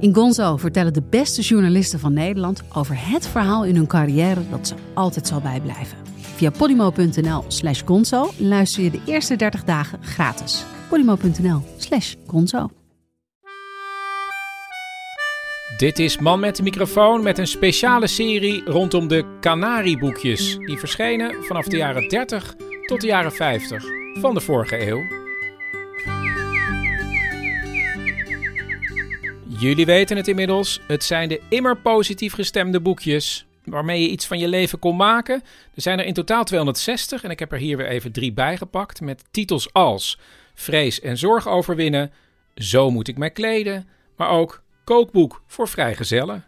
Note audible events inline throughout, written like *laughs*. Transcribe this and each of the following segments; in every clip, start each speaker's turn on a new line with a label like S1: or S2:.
S1: In Gonzo vertellen de beste journalisten van Nederland over het verhaal in hun carrière dat ze altijd zal bijblijven. Via podimo.nl slash gonzo luister je de eerste 30 dagen gratis. podimo.nl slash gonzo.
S2: Dit is Man met de microfoon met een speciale serie rondom de Canarieboekjes. Die verschenen vanaf de jaren 30 tot de jaren 50 van de vorige eeuw. Jullie weten het inmiddels. Het zijn de immer positief gestemde boekjes waarmee je iets van je leven kon maken. Er zijn er in totaal 260 en ik heb er hier weer even drie bijgepakt met titels als Vrees en zorg overwinnen, Zo moet ik mij kleden, maar ook Kookboek voor vrijgezellen.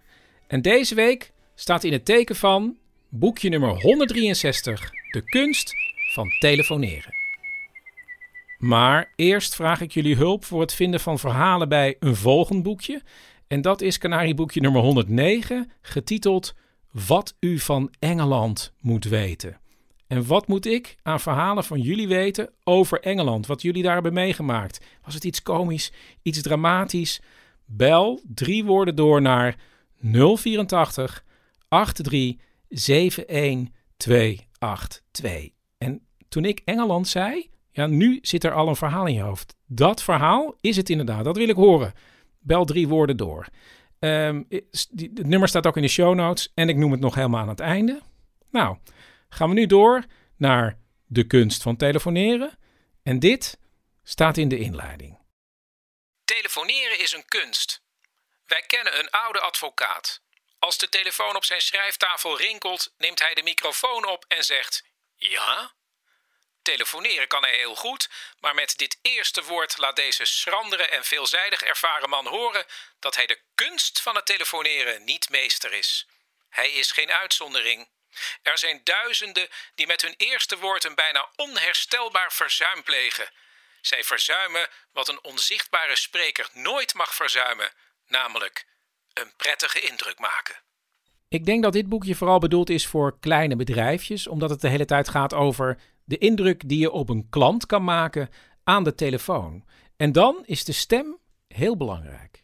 S2: En deze week staat in het teken van boekje nummer 163, De kunst van telefoneren. Maar eerst vraag ik jullie hulp voor het vinden van verhalen bij een volgend boekje. En dat is Canarieboekje nummer 109, getiteld Wat u van Engeland moet weten. En wat moet ik aan verhalen van jullie weten over Engeland? Wat jullie daar hebben meegemaakt? Was het iets komisch, iets dramatisch? Bel drie woorden door naar 084 83 71 282. En toen ik Engeland zei, ja, nu zit er al een verhaal in je hoofd. Dat verhaal is het inderdaad. Dat wil ik horen. Bel drie woorden door. Um, het nummer staat ook in de show notes en ik noem het nog helemaal aan het einde. Nou, gaan we nu door naar de kunst van telefoneren. En dit staat in de inleiding.
S3: Telefoneren is een kunst. Wij kennen een oude advocaat. Als de telefoon op zijn schrijftafel rinkelt, neemt hij de microfoon op en zegt: Ja? Telefoneren kan hij heel goed, maar met dit eerste woord laat deze schrandere en veelzijdig ervaren man horen dat hij de kunst van het telefoneren niet meester is. Hij is geen uitzondering. Er zijn duizenden die met hun eerste woord een bijna onherstelbaar verzuim plegen. Zij verzuimen wat een onzichtbare spreker nooit mag verzuimen, namelijk een prettige indruk maken.
S2: Ik denk dat dit boekje vooral bedoeld is voor kleine bedrijfjes, omdat het de hele tijd gaat over de indruk die je op een klant kan maken aan de telefoon. En dan is de stem heel belangrijk.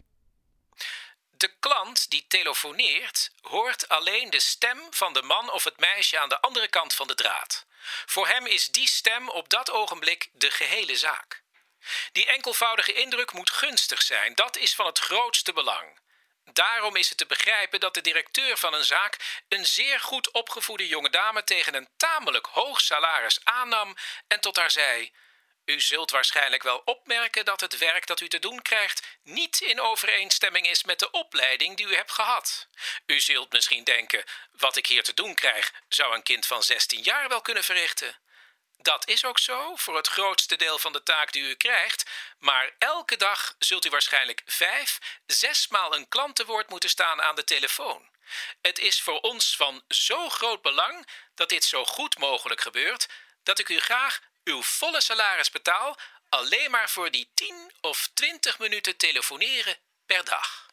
S3: De klant die telefoneert hoort alleen de stem van de man of het meisje aan de andere kant van de draad. Voor hem is die stem op dat ogenblik de gehele zaak. Die enkelvoudige indruk moet gunstig zijn, dat is van het grootste belang. Daarom is het te begrijpen dat de directeur van een zaak een zeer goed opgevoede jonge dame tegen een tamelijk hoog salaris aannam en tot haar zei: U zult waarschijnlijk wel opmerken dat het werk dat u te doen krijgt niet in overeenstemming is met de opleiding die u hebt gehad. U zult misschien denken: wat ik hier te doen krijg, zou een kind van 16 jaar wel kunnen verrichten. Dat is ook zo voor het grootste deel van de taak die u krijgt, maar elke dag zult u waarschijnlijk vijf, zesmaal een klant te woord moeten staan aan de telefoon. Het is voor ons van zo groot belang dat dit zo goed mogelijk gebeurt, dat ik u graag uw volle salaris betaal alleen maar voor die 10 of 20 minuten telefoneren per dag.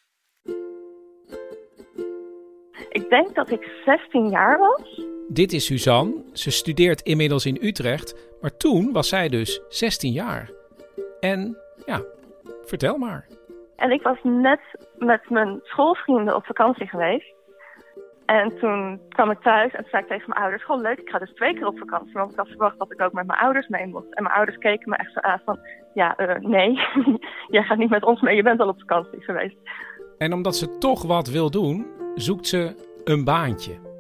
S4: Ik denk dat ik 16 jaar was
S2: dit is Suzanne. Ze studeert inmiddels in Utrecht, maar toen was zij dus 16 jaar. En ja, vertel maar.
S4: En ik was net met mijn schoolvrienden op vakantie geweest. En toen kwam ik thuis en zei ik tegen mijn ouders: Gewoon leuk, ik ga dus twee keer op vakantie. Want ik had verwacht dat ik ook met mijn ouders mee moest. En mijn ouders keken me echt zo aan van: Ja, uh, nee, *laughs* jij gaat niet met ons mee, je bent al op vakantie geweest.
S2: En omdat ze toch wat wil doen, zoekt ze een baantje.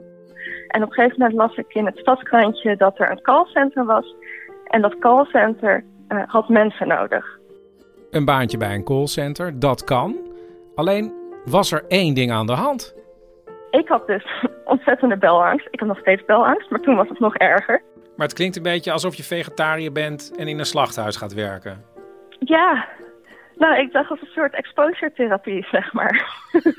S4: En op een gegeven moment las ik in het stadskrantje dat er een callcenter was. En dat callcenter uh, had mensen nodig.
S2: Een baantje bij een callcenter, dat kan. Alleen was er één ding aan de hand.
S4: Ik had dus *laughs* ontzettende belangst. Ik heb nog steeds belangst, maar toen was het nog erger.
S2: Maar het klinkt een beetje alsof je vegetariër bent en in een slachthuis gaat werken.
S4: Ja, Nou, ik dacht als een soort exposure therapie, zeg maar. *laughs*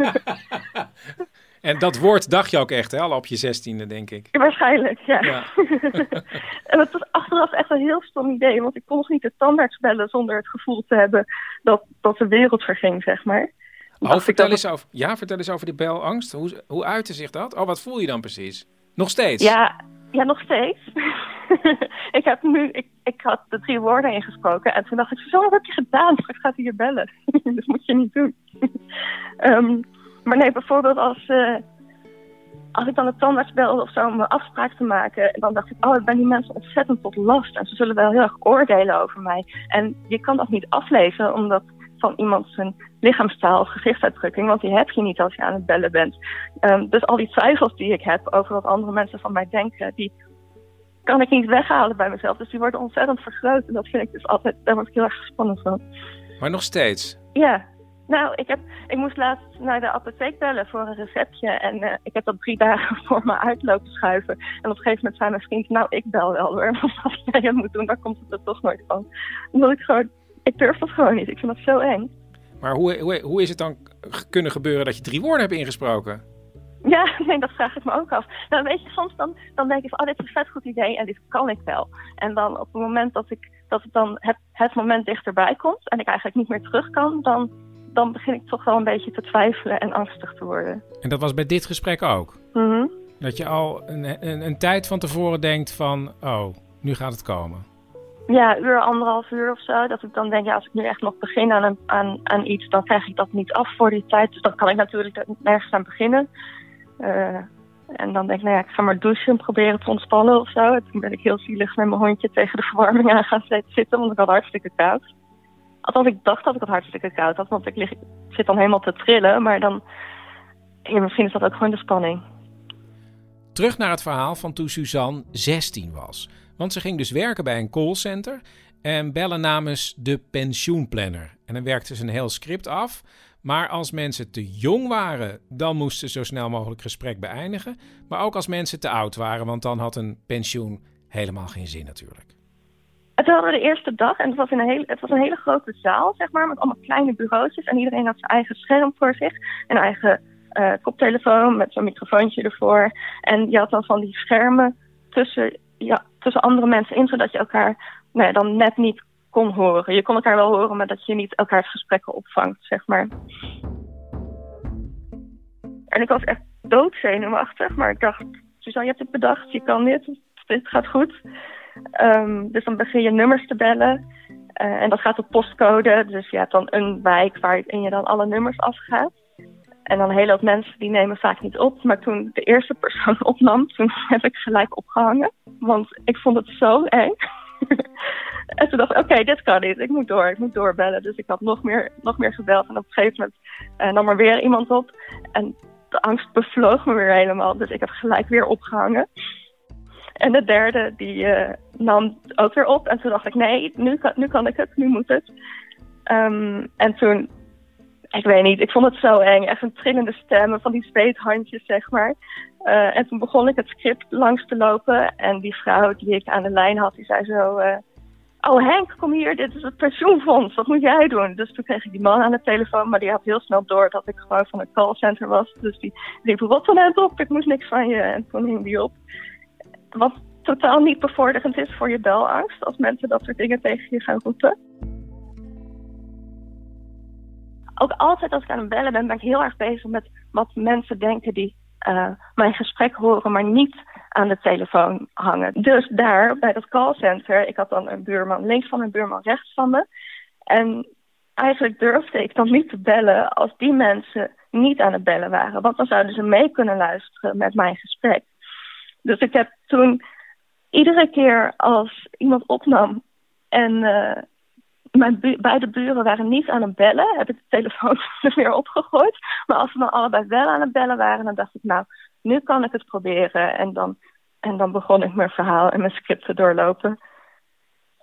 S4: *laughs*
S2: en dat woord dacht je ook echt, hè? Al op je zestiende, denk ik.
S4: Waarschijnlijk, ja. ja. *laughs* en het was achteraf echt een heel stom idee, want ik kon nog niet de tandarts bellen zonder het gevoel te hebben dat, dat de wereld verging, zeg maar.
S2: Oh, vertel eens over, ja, vertel eens over die belangst. Hoe, hoe uitte zich dat? Oh, wat voel je dan precies? Nog steeds?
S4: Ja, ja nog steeds. *laughs* ik heb nu, ik, ik had de drie woorden ingesproken en toen dacht ik, zo wat heb je gedaan? Ik ga hier bellen. *laughs* dat moet je niet doen. um, maar nee, bijvoorbeeld als, uh, als ik dan de tandarts belde of zo om een afspraak te maken, dan dacht ik, oh, ik ben die mensen ontzettend tot last en ze zullen wel heel erg oordelen over mij. En je kan dat niet aflezen, omdat van iemand zijn lichaamstaal of gezichtsuitdrukking, want die heb je niet als je aan het bellen bent. Um, dus al die twijfels die ik heb over wat andere mensen van mij denken, die kan ik niet weghalen bij mezelf. Dus die worden ontzettend vergroot. En dat vind ik dus altijd, daar word ik heel erg gespannen van.
S2: Maar nog steeds?
S4: Ja. Nou, ik, heb, ik moest laatst naar de apotheek bellen voor een receptje. En uh, ik heb dat drie *laughs* dagen voor me uitlopen schuiven. En op een gegeven moment zei mijn vriend, nou, ik bel wel hoor. *laughs* Want als jij het moet doen, dan komt het er toch nooit van. Omdat ik gewoon, ik durf dat gewoon niet. Ik vind dat zo eng.
S2: Maar hoe, hoe, hoe is het dan kunnen gebeuren dat je drie woorden hebt ingesproken?
S4: Ja, *laughs* nee, dat vraag ik me ook af. Nou, weet je, soms dan, dan denk ik van, oh, dit is een vet goed idee en dit kan ik wel. En dan op het moment dat, ik, dat het dan het, het moment dichterbij komt en ik eigenlijk niet meer terug kan, dan, dan begin ik toch wel een beetje te twijfelen en angstig te worden.
S2: En dat was bij dit gesprek ook?
S4: Mm
S2: Dat je al een, een, een tijd van tevoren denkt van, oh, nu gaat het komen.
S4: Ja, uur, anderhalf uur of zo. Dat ik dan denk, ja, als ik nu echt nog begin aan, een, aan, aan iets, dan krijg ik dat niet af voor die tijd. Dus dan kan ik natuurlijk nergens aan beginnen. Uh, en dan denk ik, nou ja, ik ga maar douchen en proberen te ontspannen of zo. toen ben ik heel zielig met mijn hondje tegen de verwarming aan gaan zitten, want ik had hartstikke koud. Althans, ik dacht dat ik het hartstikke koud had, want ik, lig, zit dan helemaal te trillen. Maar dan, misschien is dat ook gewoon de spanning.
S2: Terug naar het verhaal van toen Suzanne 16 was. Want ze ging dus werken bij een callcenter en bellen namens de pensioenplanner. En dan werkte ze een heel script af maar als mensen te jong waren, dan moesten ze zo snel mogelijk gesprek beëindigen. Maar ook als mensen te oud waren, want dan had een pensioen helemaal geen zin natuurlijk.
S4: Het hadden we de eerste dag en het was, in een hele, het was een hele grote zaal, zeg maar, met allemaal kleine bureautjes. En iedereen had zijn eigen scherm voor zich, een eigen uh, koptelefoon met zo'n microfoontje ervoor. En je had dan van die schermen tussen, ja, tussen andere mensen in, zodat je elkaar nou ja, dan net niet kon horen. Je kon elkaar wel horen, maar dat je niet elkaars gesprekken opvangt, zeg maar. En ik was echt doodzenuwachtig, maar ik dacht, Suzanne, je hebt het bedacht, je kan dit, dit gaat goed. Um, dus dan begin je nummers te bellen. Uh, en dat gaat op postcode, dus je hebt dan een wijk waarin je dan alle nummers afgaat. En dan een hele hoop mensen die nemen vaak niet op. Maar toen de eerste persoon *laughs* opnam, toen heb ik gelijk opgehangen. Want ik vond het zo eng. *laughs* en toen dacht ik, oké, dit kan niet. Ik moet door, ik moet doorbellen. Dus ik had nog meer, nog meer gebeld. En op een gegeven moment uh, nam er weer iemand op. En de angst bevloog me weer helemaal. Dus ik heb gelijk weer opgehangen. En de derde, die uh, nam ook weer op. En toen dacht ik, nee, nu kan, nu kan ik het, nu moet het. Um, en toen, ik weet niet, ik vond het zo eng. Echt een trillende stemmen van die zweethandjes, zeg maar. Uh, en toen begon ik het script langs te lopen. En die vrouw die ik aan de lijn had, die zei zo... Uh, oh Henk, kom hier, dit is het pensioenfonds, wat moet jij doen? Dus toen kreeg ik die man aan de telefoon, maar die had heel snel door dat ik gewoon van een callcenter was. Dus die riep, rot van net op, ik moest niks van je. En toen hing die op. Wat totaal niet bevorderend is voor je belangst, als mensen dat soort dingen tegen je gaan roepen. Ook altijd als ik aan het bellen ben, ben ik heel erg bezig met wat mensen denken die uh, mijn gesprek horen, maar niet aan de telefoon hangen. Dus daar bij dat callcenter, ik had dan een buurman links van een buurman rechts van me. En eigenlijk durfde ik dan niet te bellen als die mensen niet aan het bellen waren. Want dan zouden ze mee kunnen luisteren met mijn gesprek. Dus ik heb toen iedere keer als iemand opnam en uh, mijn beide buren waren niet aan het bellen. Heb ik de telefoon *laughs* er weer opgegooid. Maar als ze dan allebei wel aan het bellen waren, dan dacht ik, nou, nu kan ik het proberen. En dan, en dan begon ik mijn verhaal en mijn script te doorlopen.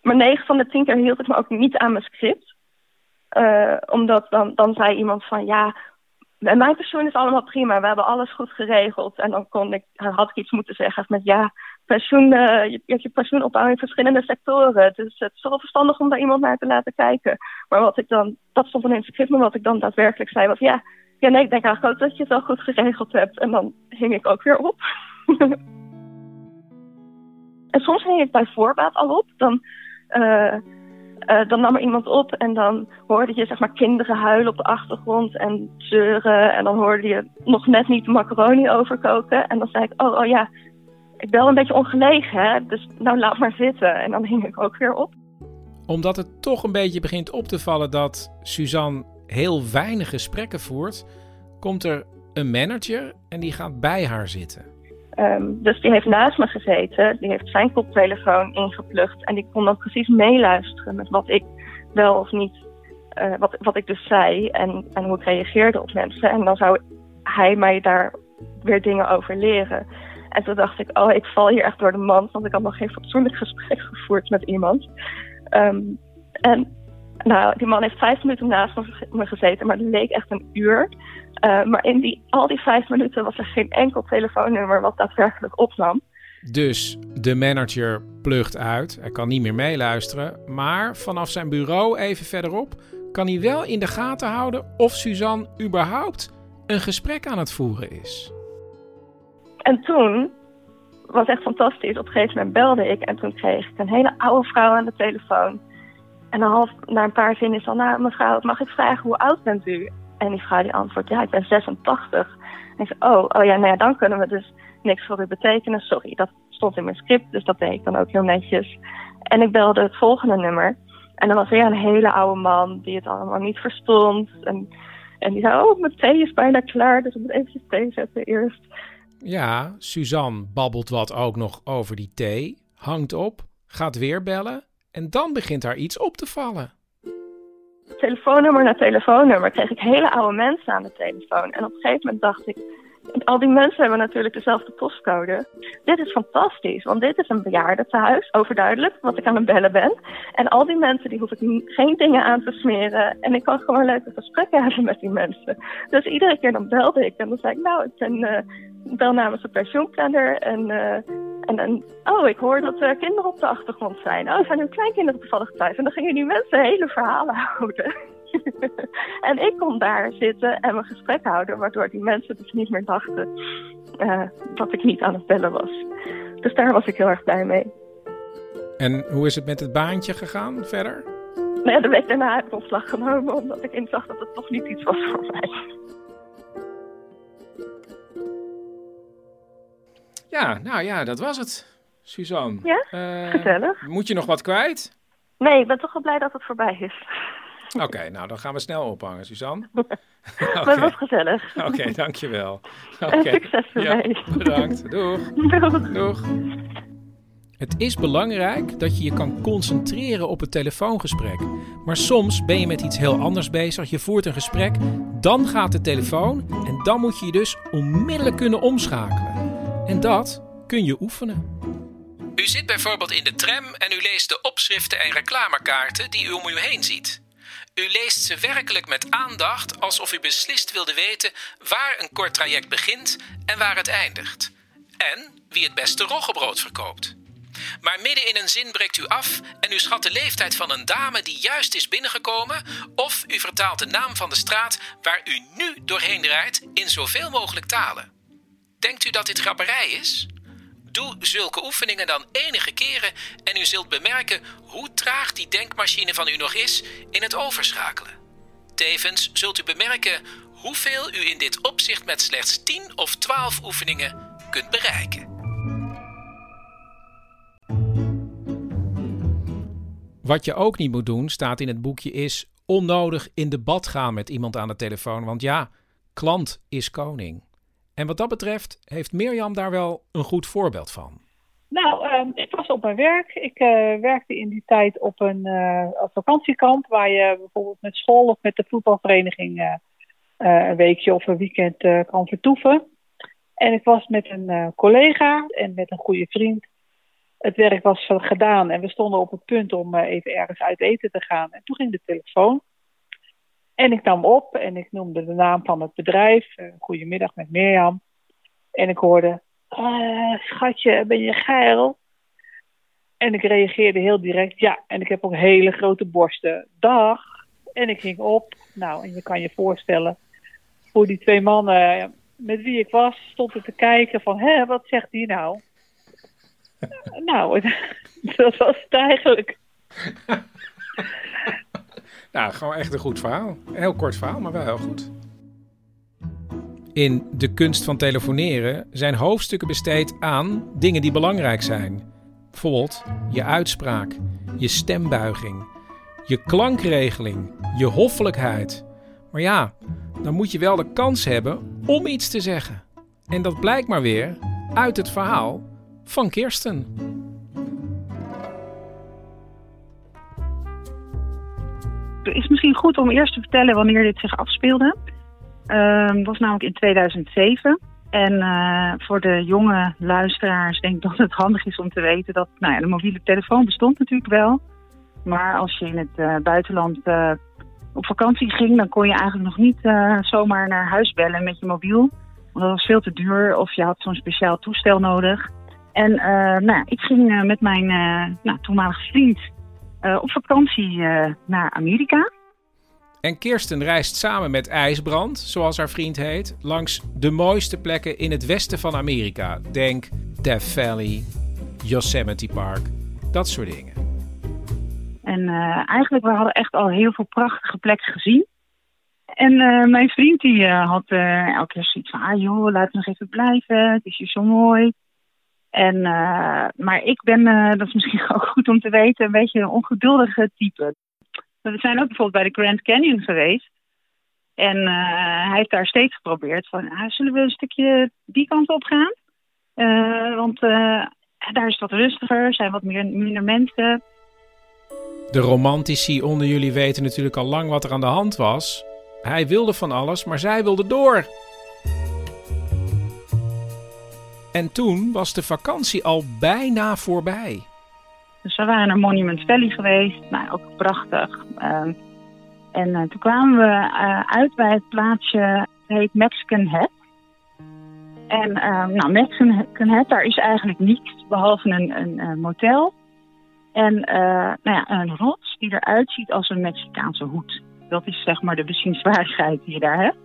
S4: Maar negen van de tien keer hield ik me ook niet aan mijn script. Uh, omdat dan, dan zei iemand van, ja, mijn persoon is allemaal prima. We hebben alles goed geregeld. En dan kon ik, had ik iets moeten zeggen met, ja, pensioen, uh, je, je, je pensioen opbouwen in verschillende sectoren. Dus het is wel verstandig om daar iemand naar te laten kijken. Maar wat ik dan, dat stond in het script, maar wat ik dan daadwerkelijk zei was, ja, ja nee, ik denk eigenlijk ook dat je het wel goed geregeld hebt. En dan hing ik ook weer op. *laughs* en soms hing ik bij voorbaat al op. Dan, uh, uh, dan nam er iemand op en dan hoorde je zeg maar kinderen huilen op de achtergrond en zeuren. En dan hoorde je nog net niet macaroni overkoken. En dan zei ik, oh, oh ja, ik ben wel een beetje ongelegen, hè? dus nou laat maar zitten. En dan hing ik ook weer op.
S2: Omdat het toch een beetje begint op te vallen dat Suzanne heel weinig gesprekken voert, komt er een manager en die gaat bij haar zitten.
S4: Um, dus die heeft naast me gezeten, die heeft zijn koptelefoon ingeplucht en die kon dan precies meeluisteren met wat ik wel of niet, uh, wat, wat ik dus zei en, en hoe ik reageerde op mensen. En dan zou hij mij daar weer dingen over leren. En toen dacht ik, oh, ik val hier echt door de mand, want ik had nog geen fatsoenlijk gesprek gevoerd met iemand. Um, en nou, die man heeft vijf minuten naast me gezeten, maar het leek echt een uur. Uh, maar in die, al die vijf minuten was er geen enkel telefoonnummer wat daadwerkelijk opnam.
S2: Dus de manager plucht uit. Hij kan niet meer meeluisteren. Maar vanaf zijn bureau even verderop kan hij wel in de gaten houden of Suzanne überhaupt een gesprek aan het voeren is.
S4: En toen was echt fantastisch. Op een gegeven moment belde ik en toen kreeg ik een hele oude vrouw aan de telefoon. En dan half na een paar zinnen is al, nou mevrouw, mag ik vragen hoe oud bent u? En die vrouw die antwoordt, ja, ik ben 86. En ik zei, oh, oh ja, nou ja, dan kunnen we dus niks voor u betekenen. Sorry, dat stond in mijn script, dus dat deed ik dan ook heel netjes. En ik belde het volgende nummer. En dan was weer een hele oude man die het allemaal niet verstond. En, en die zei, oh, mijn thee is bijna klaar, dus ik moet eventjes thee zetten eerst.
S2: Ja, Suzanne babbelt wat ook nog over die thee, hangt op, gaat weer bellen en dan begint haar iets op te vallen.
S4: Telefoonnummer na telefoonnummer kreeg ik hele oude mensen aan de telefoon. En op een gegeven moment dacht ik, al die mensen hebben natuurlijk dezelfde postcode. Dit is fantastisch, want dit is een bejaardentehuis, overduidelijk, wat ik aan het bellen ben. En al die mensen, die hoef ik geen dingen aan te smeren. En ik kan gewoon leuke gesprekken hebben met die mensen. Dus iedere keer dan belde ik en dan zei ik, nou, ik ben, uh, bel namens de pensioenplanner. En, uh, en, en, oh, ik hoor dat er kinderen op de achtergrond zijn. Oh, zijn uw kleinkinderen toevallig thuis? En dan gingen die mensen hele verhalen *laughs* houden. *laughs* en ik kon daar zitten en mijn gesprek houden, waardoor die mensen dus niet meer dachten uh, dat ik niet aan het bellen was. Dus daar was ik heel erg blij mee.
S2: En hoe is het met het baantje gegaan verder?
S4: Nou ja, de week daarna heb ik ontslag genomen, omdat ik inzag dat het toch niet iets was voor mij.
S2: Ja, nou ja, dat was het, Suzanne.
S4: Ja, uh, gezellig.
S2: Moet je nog wat kwijt?
S4: Nee, ik ben toch wel blij dat het voorbij is.
S2: Oké, nou dan gaan we snel ophangen, Suzanne. *laughs*
S4: okay. Dat was gezellig.
S2: Oké, okay, dankjewel.
S4: Oké. Succes ermee.
S2: Ja, bedankt. Doeg.
S4: Doeg.
S2: Doeg. Het is belangrijk dat je je kan concentreren op het telefoongesprek. Maar soms ben je met iets heel anders bezig. Je voert een gesprek, dan gaat de telefoon en dan moet je je dus onmiddellijk kunnen omschakelen. En dat kun je oefenen.
S3: U zit bijvoorbeeld in de tram en u leest de opschriften en reclamekaarten die u om u heen ziet. U leest ze werkelijk met aandacht alsof u beslist wilde weten waar een kort traject begint en waar het eindigt. En wie het beste roggebrood verkoopt. Maar midden in een zin breekt u af en u schat de leeftijd van een dame die juist is binnengekomen, of u vertaalt de naam van de straat waar u nu doorheen rijdt in zoveel mogelijk talen. Denkt u dat dit grapperij is? Doe zulke oefeningen dan enige keren en u zult bemerken hoe traag die denkmachine van u nog is in het overschakelen. Tevens zult u bemerken hoeveel u in dit opzicht met slechts 10 of 12 oefeningen kunt bereiken.
S2: Wat je ook niet moet doen, staat in het boekje, is onnodig in debat gaan met iemand aan de telefoon. Want ja, klant is koning. En wat dat betreft heeft Mirjam daar wel een goed voorbeeld van.
S5: Nou, uh, ik was op mijn werk. Ik uh, werkte in die tijd op een uh, vakantiekamp waar je bijvoorbeeld met school of met de voetbalvereniging een weekje of een weekend kan vertoeven. En ik was met een collega en met een goede vriend. Het werk was gedaan en we stonden op het punt om even ergens uit eten te gaan. En toen ging de telefoon. En ik nam op en ik noemde de naam van het bedrijf. Uh, goedemiddag met Mirjam. En ik hoorde, eh, schatje, ben je geil? En ik reageerde heel direct, ja. En ik heb ook hele grote borsten. Dag. En ik ging op. Nou, en je kan je voorstellen hoe die twee mannen met wie ik was, stonden te kijken van, hé, wat zegt die nou? *laughs* nou, *laughs* dat was het eigenlijk. *laughs*
S2: nou, gewoon echt een goed verhaal. Een heel kort verhaal, maar wel heel goed. In De kunst van telefoneren zijn hoofdstukken besteed aan dingen die belangrijk zijn. Bijvoorbeeld je uitspraak, je stembuiging, je klankregeling, je hoffelijkheid. Maar ja, dan moet je wel de kans hebben om iets te zeggen. En dat blijkt maar weer uit het verhaal van Kirsten.
S6: Het is misschien goed om eerst te vertellen wanneer dit zich afspeelde. Het uh, was namelijk in 2007. En uh, voor de jonge luisteraars denk ik dat het handig is om te weten dat nou ja, de mobiele telefoon bestond natuurlijk wel. Maar als je in het uh, buitenland uh, op vakantie ging, dan kon je eigenlijk nog niet zomaar naar huis bellen met je mobiel. Want dat was veel te duur of je had zo'n speciaal toestel nodig. En nou, ik ging met mijn nou, toenmalige vriend op vakantie naar Amerika.
S2: En Kirsten reist samen met IJsbrand, zoals haar vriend heet, langs de mooiste plekken in het westen van Amerika. Denk Death Valley, Yosemite Park, dat soort dingen.
S6: En uh, eigenlijk, we hadden echt al heel veel prachtige plekken gezien. En uh, mijn vriend die uh, had elke keer zoiets van, ah joh, laat nog even blijven, het is hier zo mooi. En, maar ik ben, dat is misschien *laughs* ook goed om te weten, een beetje een ongeduldige type. We zijn ook bijvoorbeeld bij de Grand Canyon geweest. En uh, hij heeft daar steeds geprobeerd van, ah, zullen we een stukje die kant op gaan? Want daar is het wat rustiger, zijn wat meer, minder mensen.
S2: De romantici onder jullie weten natuurlijk al lang wat er aan de hand was. Hij wilde van alles, maar zij wilde door. En toen was de vakantie al bijna voorbij.
S6: Dus we waren naar Monument Valley geweest. Nou, ook prachtig. Uh, en uh, toen kwamen we uh, uit bij het plaatsje, heet Mexican Head. En ehm, nou, Mexican Head, daar is eigenlijk niets behalve een, een, een motel. En eh, nou ja, een rots die eruit ziet als een Mexicaanse hoed. Dat is zeg maar de bezienswaardigheid die je daar hebt.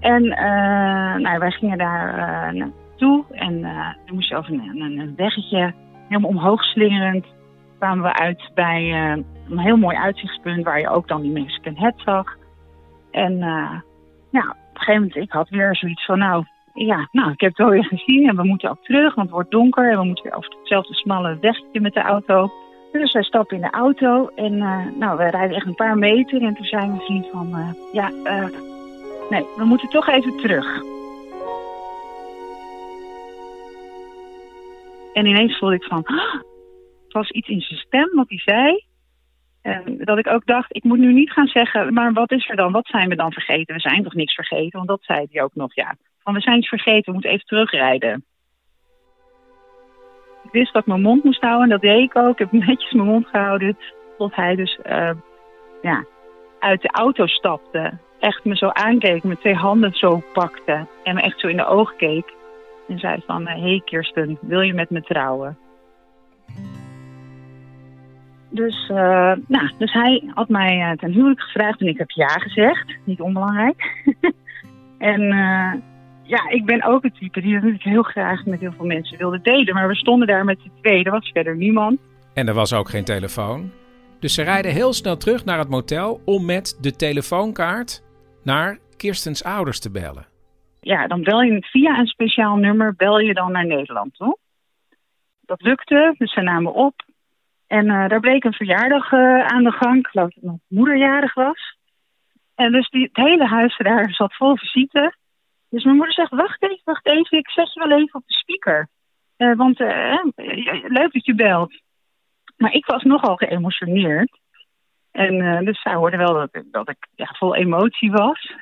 S6: En nou, wij gingen daar en dan moest je over een, een, weggetje helemaal omhoog slingerend kwamen we uit bij uh, een heel mooi uitzichtspunt waar je ook dan die Mexican Head zag. En uh, op een gegeven moment, ik had weer zoiets van, nou, ja, nou, ik heb het wel weer gezien en we moeten ook terug, want het wordt donker en we moeten weer over hetzelfde smalle wegje met de auto. Dus wij stappen in de auto en uh, nou, we rijden echt een paar meter en toen zei mijn vriend van, ja, nee, we moeten toch even terug. En ineens voelde ik van, ah, het was iets in zijn stem wat hij zei. En dat ik ook dacht, ik moet nu niet gaan zeggen, maar wat is er dan? Wat zijn we dan vergeten? We zijn toch niks vergeten? Want dat zei hij ook nog, ja. Van we zijn iets vergeten, we moeten even terugrijden. Ik wist dat ik mijn mond moest houden en dat deed ik ook. Ik heb *laughs* netjes mijn mond gehouden tot hij dus uh, ja, uit de auto stapte. Echt me zo aankeek, met twee handen zo pakte en me echt zo in de ogen keek. En zei van, hé hey Kirsten, wil je met me trouwen? Dus, uh, nou, dus hij had mij uh, ten huwelijk gevraagd en ik heb ja gezegd. Niet onbelangrijk. *laughs* en ja, ik ben ook het type die natuurlijk heel graag met heel veel mensen wilde delen. Maar we stonden daar met z'n tweeën, er was verder niemand.
S2: En er was ook geen telefoon. Dus ze rijden heel snel terug naar het motel om met de telefoonkaart naar Kirstens ouders te bellen
S6: ja, dan bel je via een speciaal nummer, bel je dan naar Nederland toe. Dat lukte, dus ze namen op. En uh, daar bleek een verjaardag uh, aan de gang. Ik geloof dat mijn moederjarig was. En dus die, het hele huis daar zat vol visite. Dus mijn moeder zegt, wacht even, wacht even, ik zet je wel even op de speaker. Uh, want leuk dat je belt. Maar ik was nogal geëmotioneerd. En dus zij hoorde wel dat, dat ik ja, vol emotie was.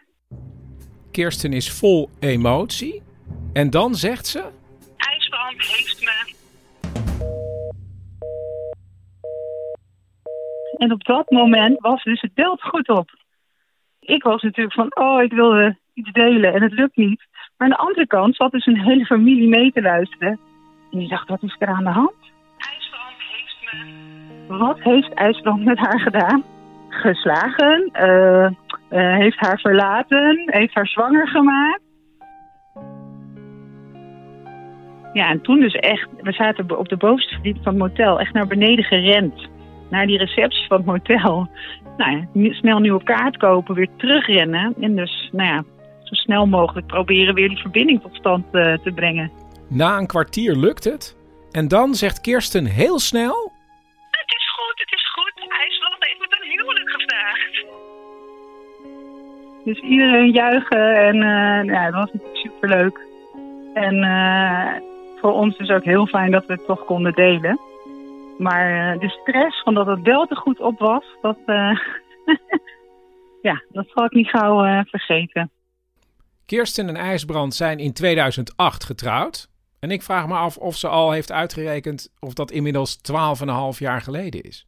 S2: Kirsten is vol emotie. En dan zegt ze...
S6: IJsbrand heeft me... En op dat moment was dus het beeld goed op. Ik was natuurlijk van, oh, ik wilde iets delen en het lukt niet. Maar aan de andere kant zat dus een hele familie mee te luisteren. En die dacht, wat is er aan de hand? IJsbrand heeft me... Wat heeft IJsbrand met haar gedaan? Geslagen, uh, uh, heeft haar verlaten, heeft haar zwanger gemaakt. Ja, en toen dus echt, we zaten op de bovenste verdieping van het motel, echt naar beneden gerend. Naar die receptie van het motel. Nou ja, snel nieuwe kaart kopen, weer terugrennen. En dus, nou ja, zo snel mogelijk proberen weer die verbinding tot stand uh, te brengen.
S2: Na een kwartier lukt het. En dan zegt Kirsten heel snel...
S6: Dus iedereen juichen en uh, ja, dat was natuurlijk superleuk. En uh, voor ons is ook heel fijn dat we het toch konden delen. Maar uh, de stress van dat het wel te goed op was, dat, *laughs* ja, dat zal ik niet gauw vergeten.
S2: Kirsten en IJsbrand zijn in 2008 getrouwd. En ik vraag me af of ze al heeft uitgerekend of dat inmiddels 12,5 jaar geleden is.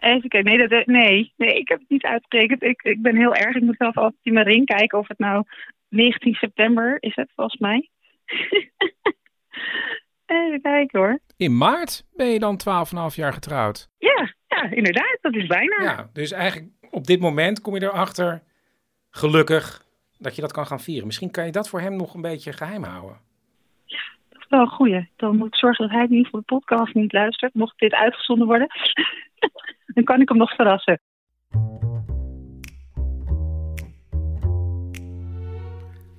S6: Even kijken. Nee, dat, nee, nee, ik heb het niet uitgerekend. Ik, ik ben heel erg. Ik moet zelf altijd in mijn ring kijken of het nou 19 september is het volgens mij. *laughs* Even kijken hoor.
S2: In maart ben je dan 12,5 jaar getrouwd?
S6: Ja, ja, inderdaad. Dat is bijna.
S2: Ja, dus eigenlijk op dit moment kom je erachter, gelukkig, dat je dat kan gaan vieren. Misschien kan je dat voor hem nog een beetje geheim houden.
S6: Wel een goeie. Dan moet ik zorgen dat hij in geval de podcast niet luistert. Mocht dit uitgezonden worden, *laughs* dan kan ik hem nog verrassen.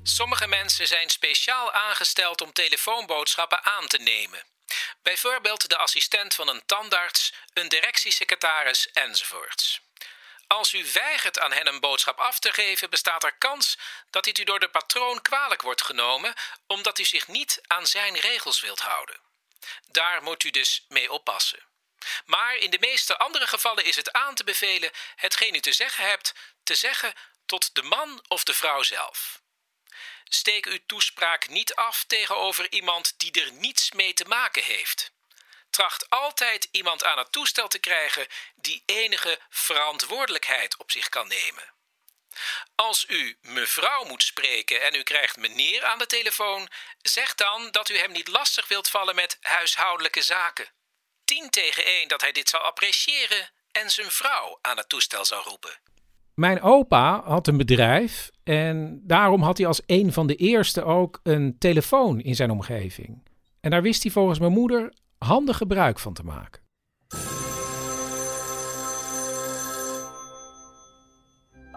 S3: Sommige mensen zijn speciaal aangesteld om telefoonboodschappen aan te nemen. Bijvoorbeeld de assistent van een tandarts, een directiesecretaris enzovoorts. Als u weigert aan hen een boodschap af te geven, bestaat er kans dat dit u door de patroon kwalijk wordt genomen, omdat u zich niet aan zijn regels wilt houden. Daar moet u dus mee oppassen. Maar in de meeste andere gevallen is het aan te bevelen hetgeen u te zeggen hebt, te zeggen tot de man of de vrouw zelf. Steek uw toespraak niet af tegenover iemand die er niets mee te maken heeft. Tracht altijd iemand aan het toestel te krijgen die enige verantwoordelijkheid op zich kan nemen. Als u mevrouw moet spreken en u krijgt meneer aan de telefoon, zeg dan dat u hem niet lastig wilt vallen met huishoudelijke zaken. 10 tegen 1 dat hij dit zal appreciëren en zijn vrouw aan het toestel zal roepen.
S2: Mijn opa had een bedrijf en daarom had hij als een van de eerste ook een telefoon in zijn omgeving. En daar wist hij volgens mijn moeder handig gebruik van te maken.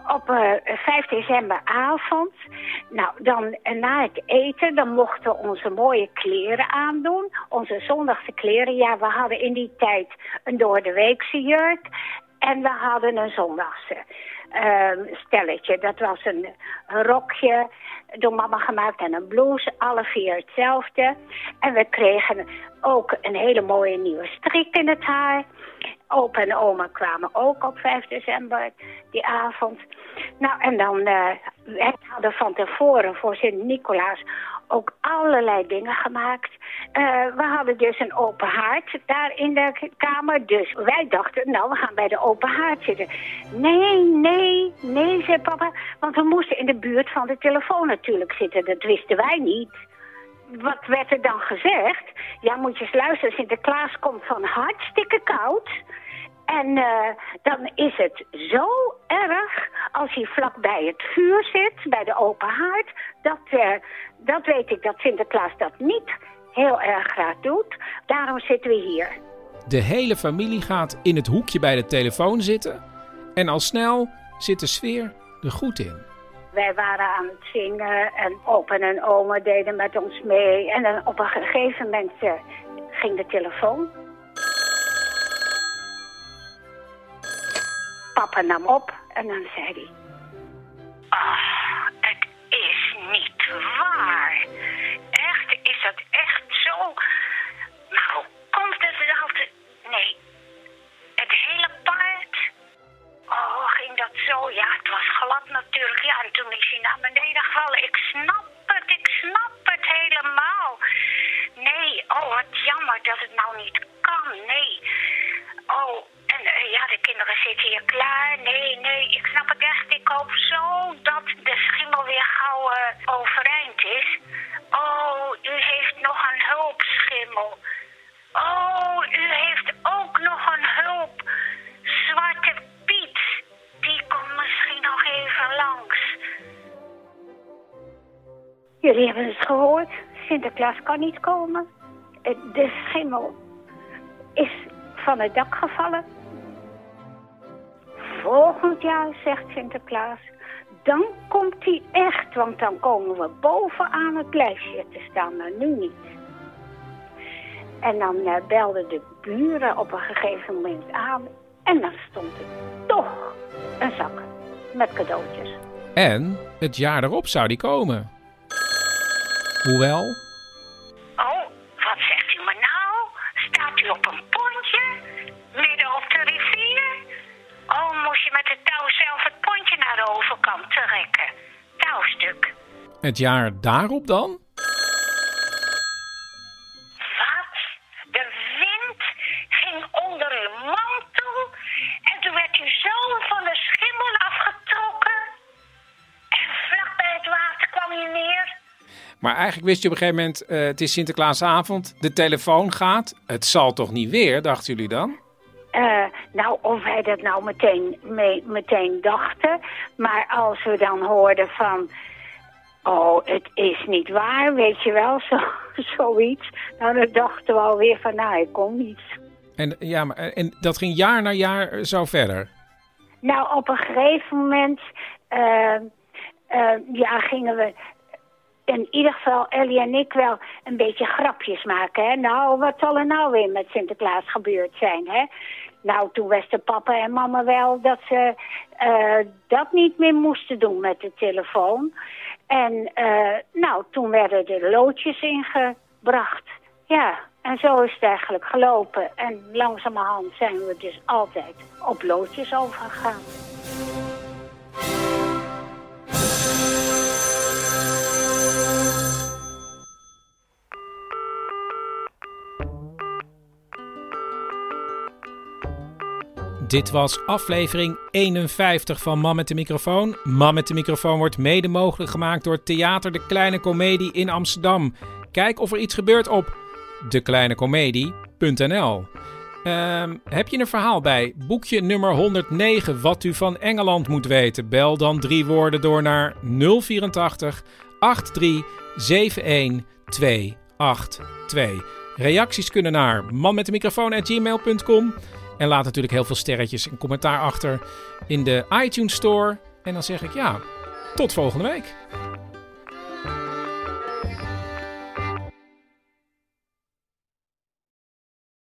S7: Op uh, 5 decemberavond, nou dan na het eten, dan mochten we onze mooie kleren aandoen. Onze zondagse kleren, ja we hadden in die tijd een doordeweekse jurk en we hadden een zondagse. Uh, stelletje. Dat was een, een, rokje door mama gemaakt en een blouse. Alle vier hetzelfde. En we kregen ook een hele mooie nieuwe strik in het haar. Opa en oma kwamen ook op 5 december die avond. Nou, en dan we hadden van tevoren voor Sint-Nicolaas ook allerlei dingen gemaakt. Uh, we hadden dus een open haard daar in de kamer. Dus wij dachten, nou, we gaan bij de open haard zitten. Nee, nee, nee, zei papa. Want we moesten in de buurt van de telefoon natuurlijk zitten. Dat wisten wij niet. Wat werd er dan gezegd? Ja, moet je eens luisteren. Sinterklaas komt van hartstikke koud. En uh, dan is het zo erg als hij vlak bij het vuur zit, bij de open haard. Dat, uh, dat weet ik dat Sinterklaas dat niet heel erg graag doet. Daarom zitten we hier.
S2: De hele familie gaat in het hoekje bij de telefoon zitten. En al snel zit de sfeer er goed in.
S7: Wij waren aan het zingen en opa en oma deden met ons mee. En dan op een gegeven moment uh, ging de telefoon. Papa nam op en dan zei hij... Ah, Sinterklaas kan niet komen. Eh, De schimmel is van het dak gevallen. Volgend jaar, zegt Sinterklaas, dan komt hij echt, want dan komen we bovenaan het lijstje te staan, maar nu niet. En dan eh, belden de buren op een gegeven moment aan en dan stond er toch een zak met cadeautjes.
S2: En het jaar erop zou die komen. Hoewel,
S7: Oh, wat zegt u me nou? Staat u op een pontje? Midden op de rivier? Oh, moest je met het touw zelf het pontje naar de overkant trekken? Touwstuk.
S2: het jaar daarop dan? Maar eigenlijk wist je op een gegeven moment, eh, het is Sinterklaasavond, de telefoon gaat. Het zal toch niet weer, dachten jullie dan?
S7: Eh, nou, of wij dat nou meteen, mee, meteen dachten. Maar als we dan hoorden van... Oh, het is niet waar, weet je wel, zo, *laughs* zoiets. Nou, dan dachten we alweer van, nou, ik kom niet.
S2: En, ja, maar, en dat ging jaar na jaar zo verder.
S7: Nou, op een gegeven moment... eh, ja, gingen we... In ieder geval, Ellie en ik wel een beetje grapjes maken. Hè? Nou, wat zal er nou weer met Sinterklaas gebeurd zijn, hè? Nou, toen wisten papa en mama wel dat ze eh, dat niet meer moesten doen met de telefoon. En eh, nou, toen werden er loodjes ingebracht. Ja, en zo is het eigenlijk gelopen. En langzamerhand zijn we dus altijd op loodjes overgegaan.
S2: Dit was aflevering 51 van Man met de microfoon. Man met de microfoon wordt mede mogelijk gemaakt door Theater De Kleine Comedie in Amsterdam. Kijk of er iets gebeurt op dekleinecomedie.nl. Ehm, heb je een verhaal bij? Boekje nummer 109, wat u van Engeland moet weten. Bel dan drie woorden door naar 084 83 71 282. Reacties kunnen naar manmetdemicrofoon.gmail.com. En laat natuurlijk heel veel sterretjes en commentaar achter in de iTunes Store. En dan zeg ik ja, tot volgende week.